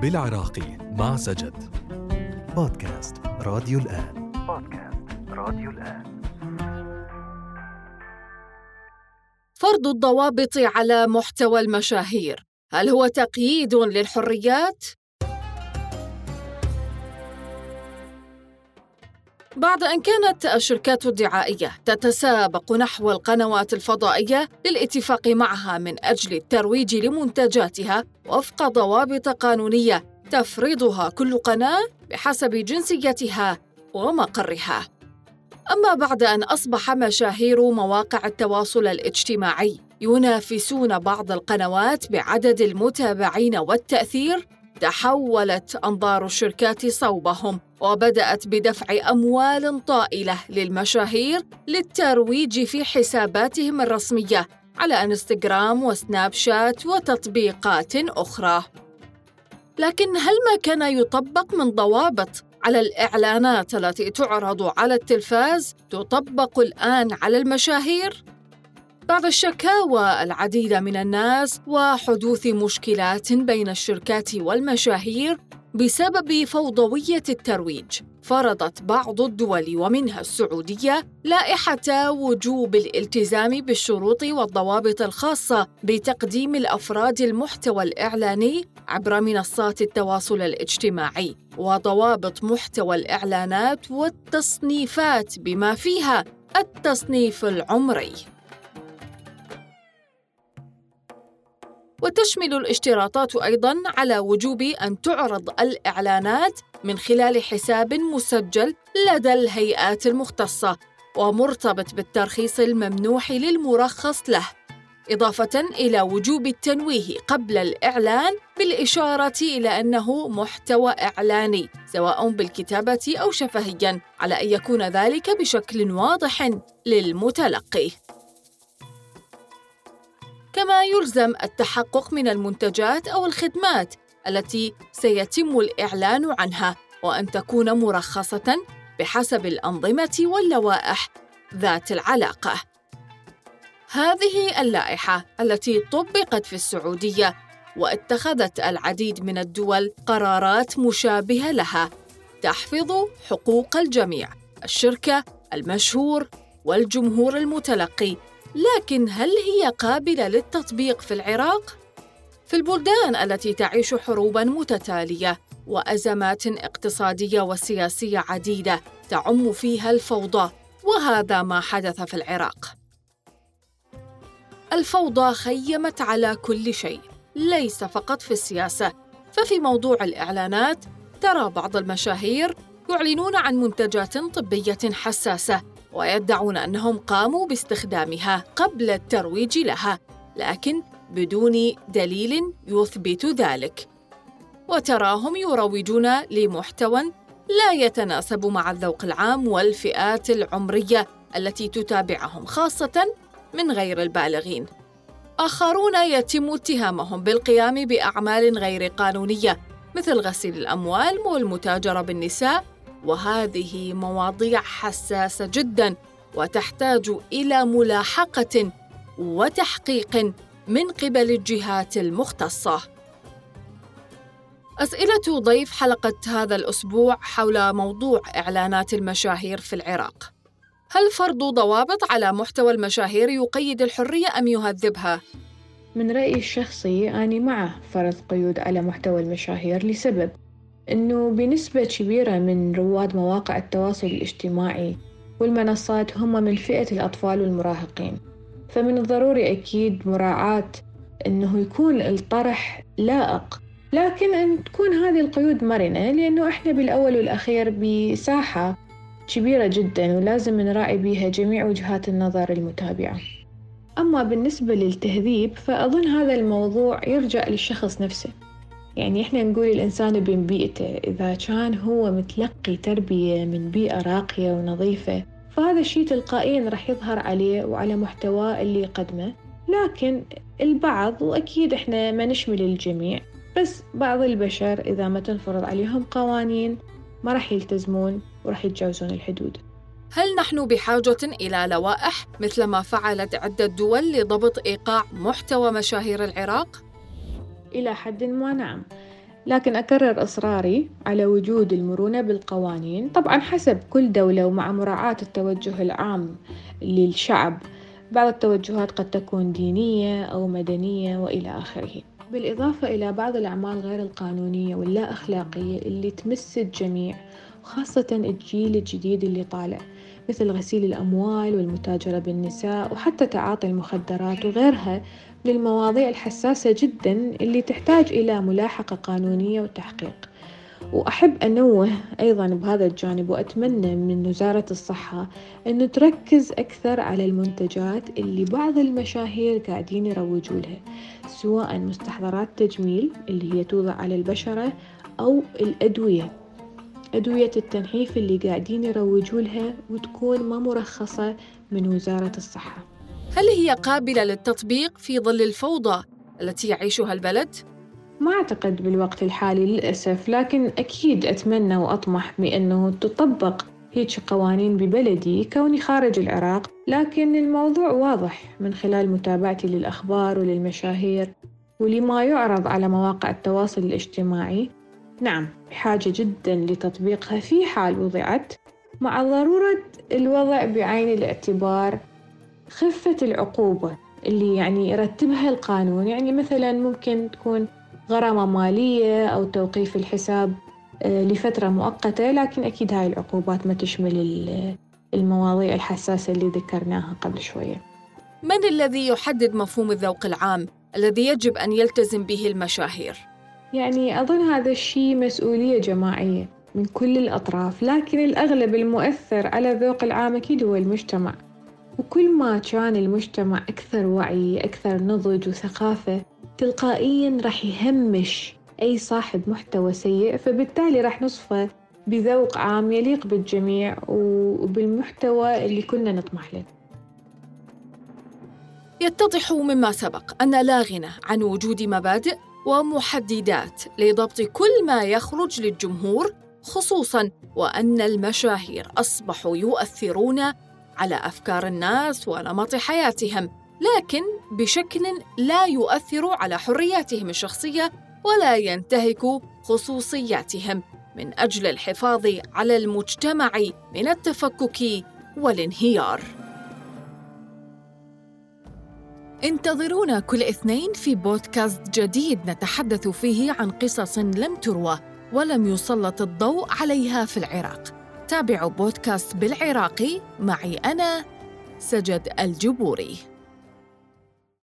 بالعراقي مع سجد. بودكاست راديو الآن. بودكاست راديو الآن. فرض الضوابط على محتوى المشاهير. هل هو تقييد للحريات؟ بعد أن كانت الشركات الدعائية تتسابق نحو القنوات الفضائية للاتفاق معها من أجل الترويج لمنتجاتها وفق ضوابط قانونية تفرضها كل قناة بحسب جنسيتها ومقرها. أما بعد أن أصبح مشاهير مواقع التواصل الاجتماعي ينافسون بعض القنوات بعدد المتابعين والتأثير تحولت أنظار الشركات صوبهم وبدأت بدفع أموال طائلة للمشاهير للترويج في حساباتهم الرسمية على إنستغرام وسناب شات وتطبيقات أخرى. لكن هل ما كان يطبق من ضوابط على الإعلانات التي تعرض على التلفاز تطبق الآن على المشاهير؟ بعد الشكاوى العديدة من الناس وحدوث مشكلات بين الشركات والمشاهير بسبب فوضوية الترويج. فرضت بعض الدول ومنها السعودية لائحة وجوب الالتزام بالشروط والضوابط الخاصة بتقديم الأفراد المحتوى الإعلاني عبر منصات التواصل الاجتماعي وضوابط محتوى الإعلانات والتصنيفات بما فيها التصنيف العمري. وتشمل الاشتراطات أيضا على وجوب أن تعرض الإعلانات من خلال حساب مسجل لدى الهيئات المختصة ومرتبط بالترخيص الممنوح للمرخص له إضافة إلى وجوب التنويه قبل الإعلان بالإشارة إلى أنه محتوى إعلاني سواء بالكتابة أو شفهياً على أن يكون ذلك بشكل واضح للمتلقي. كما يلزم التحقق من المنتجات أو الخدمات التي سيتم الإعلان عنها وأن تكون مرخصة بحسب الأنظمة واللوائح ذات العلاقة. هذه اللائحة التي طبقت في السعودية واتخذت العديد من الدول قرارات مشابهة لها تحفظ حقوق الجميع الشركة المشهور والجمهور المتلقي لكن هل هي قابلة للتطبيق في العراق؟ في البلدان التي تعيش حروبا متتالية وأزمات اقتصادية وسياسية عديدة تعم فيها الفوضى وهذا ما حدث في العراق. الفوضى خيمت على كل شيء ليس فقط في السياسة. ففي موضوع الإعلانات ترى بعض المشاهير يعلنون عن منتجات طبية حساسة ويدعون أنهم قاموا باستخدامها قبل الترويج لها لكن بدون دليل يثبت ذلك. وتراهم يروجون لمحتوى لا يتناسب مع الذوق العام والفئات العمرية التي تتابعهم خاصة من غير البالغين. آخرون يتم اتهامهم بالقيام بأعمال غير قانونية مثل غسيل الأموال والمتاجرة بالنساء وهذه مواضيع حساسة جدا وتحتاج إلى ملاحقة وتحقيق من قبل الجهات المختصة. أسئلة ضيف حلقة هذا الأسبوع حول موضوع إعلانات المشاهير في العراق. هل فرض ضوابط على محتوى المشاهير يقيد الحرية أم يهذبها؟ من رأيي الشخصي أنا مع فرض قيود على محتوى المشاهير لسبب. إنه بنسبة كبيرة من رواد مواقع التواصل الاجتماعي والمنصات هم من فئة الأطفال والمراهقين فمن الضروري أكيد مراعاة إنه يكون الطرح لائق. لكن أن تكون هذه القيود مرنة لأنه إحنا بالأول والأخير بساحة كبيرة جدا ولازم نراعي بيها جميع وجهات النظر المتابعة. أما بالنسبة للتهذيب فأظن هذا الموضوع يرجع للشخص نفسه. يعني إحنا نقول الإنسان بين بيئته إذا كان هو متلقي تربية من بيئة راقية ونظيفة فهذا الشيء تلقائيا راح يظهر عليه وعلى محتواه اللي يقدمه. لكن البعض وأكيد إحنا ما نشمل الجميع بس بعض البشر إذا ما تنفرض عليهم قوانين ما راح يلتزمون وراح يتجاوزون الحدود. هل نحن بحاجة إلى لوائح مثل ما فعلت عدة دول لضبط إيقاع محتوى مشاهير العراق؟ إلى حد ما نعم. لكن أكرر إصراري على وجود المرونة بالقوانين طبعا حسب كل دولة ومع مراعاة التوجه العام للشعب بعض التوجهات قد تكون دينية أو مدنية وإلى آخره. بالإضافة إلى بعض الأعمال غير القانونية واللا أخلاقية اللي تمس الجميع وخاصة الجيل الجديد اللي طالع مثل غسيل الأموال والمتاجرة بالنساء وحتى تعاطي المخدرات وغيرها من المواضيع الحساسة جدا اللي تحتاج إلى ملاحقة قانونية وتحقيق. وأحب أنوه أيضا بهذا الجانب وأتمنى من وزارة الصحة أنه تركز أكثر على المنتجات اللي بعض المشاهير قاعدين يروجوا لها سواء مستحضرات تجميل اللي هي توضع على البشرة أو الأدوية. أدوية التنحيف اللي قاعدين يروجوا لها وتكون ما مرخصة من وزارة الصحة. هل هي قابلة للتطبيق في ظل الفوضى التي يعيشها البلد؟ ما أعتقد بالوقت الحالي للأسف لكن أكيد أتمنى وأطمح بأنه تطبق هيك قوانين ببلدي كوني خارج العراق لكن الموضوع واضح من خلال متابعتي للأخبار وللمشاهير ولما يعرض على مواقع التواصل الاجتماعي نعم بحاجة جدا لتطبيقها في حال وضعت مع ضرورة الوضع بعين الاعتبار خفة العقوبة اللي يعني يرتبها القانون. يعني مثلا ممكن تكون غرامة مالية أو توقيف الحساب آه، لفترة مؤقتة لكن أكيد هاي العقوبات ما تشمل المواضيع الحساسة اللي ذكرناها قبل شوية. من الذي يحدد مفهوم الذوق العام الذي يجب أن يلتزم به المشاهير؟ يعني أظن هذا الشيء مسؤولية جماعية من كل الأطراف لكن الأغلب المؤثر على الذوق العام أكيد هو المجتمع. وكل ما كان المجتمع أكثر وعي أكثر نضج وثقافة تلقائيا راح يهمش أي صاحب محتوى سيء فبالتالي راح نصفه بذوق عام يليق بالجميع وبالمحتوى اللي كنا نطمح له. يتضح مما سبق أن لا غنى عن وجود مبادئ ومحددات لضبط كل ما يخرج للجمهور خصوصا وأن المشاهير أصبحوا يؤثرون على أفكار الناس ونمط حياتهم لكن بشكل لا يؤثر على حرياتهم الشخصية ولا ينتهك خصوصياتهم من أجل الحفاظ على المجتمع من التفكك والانهيار. انتظرونا كل اثنين في بودكاست جديد نتحدث فيه عن قصص لم تروى ولم يسلط الضوء عليها في العراق. تابعوا بودكاست بالعراقي. معي أنا سجد الجبوري.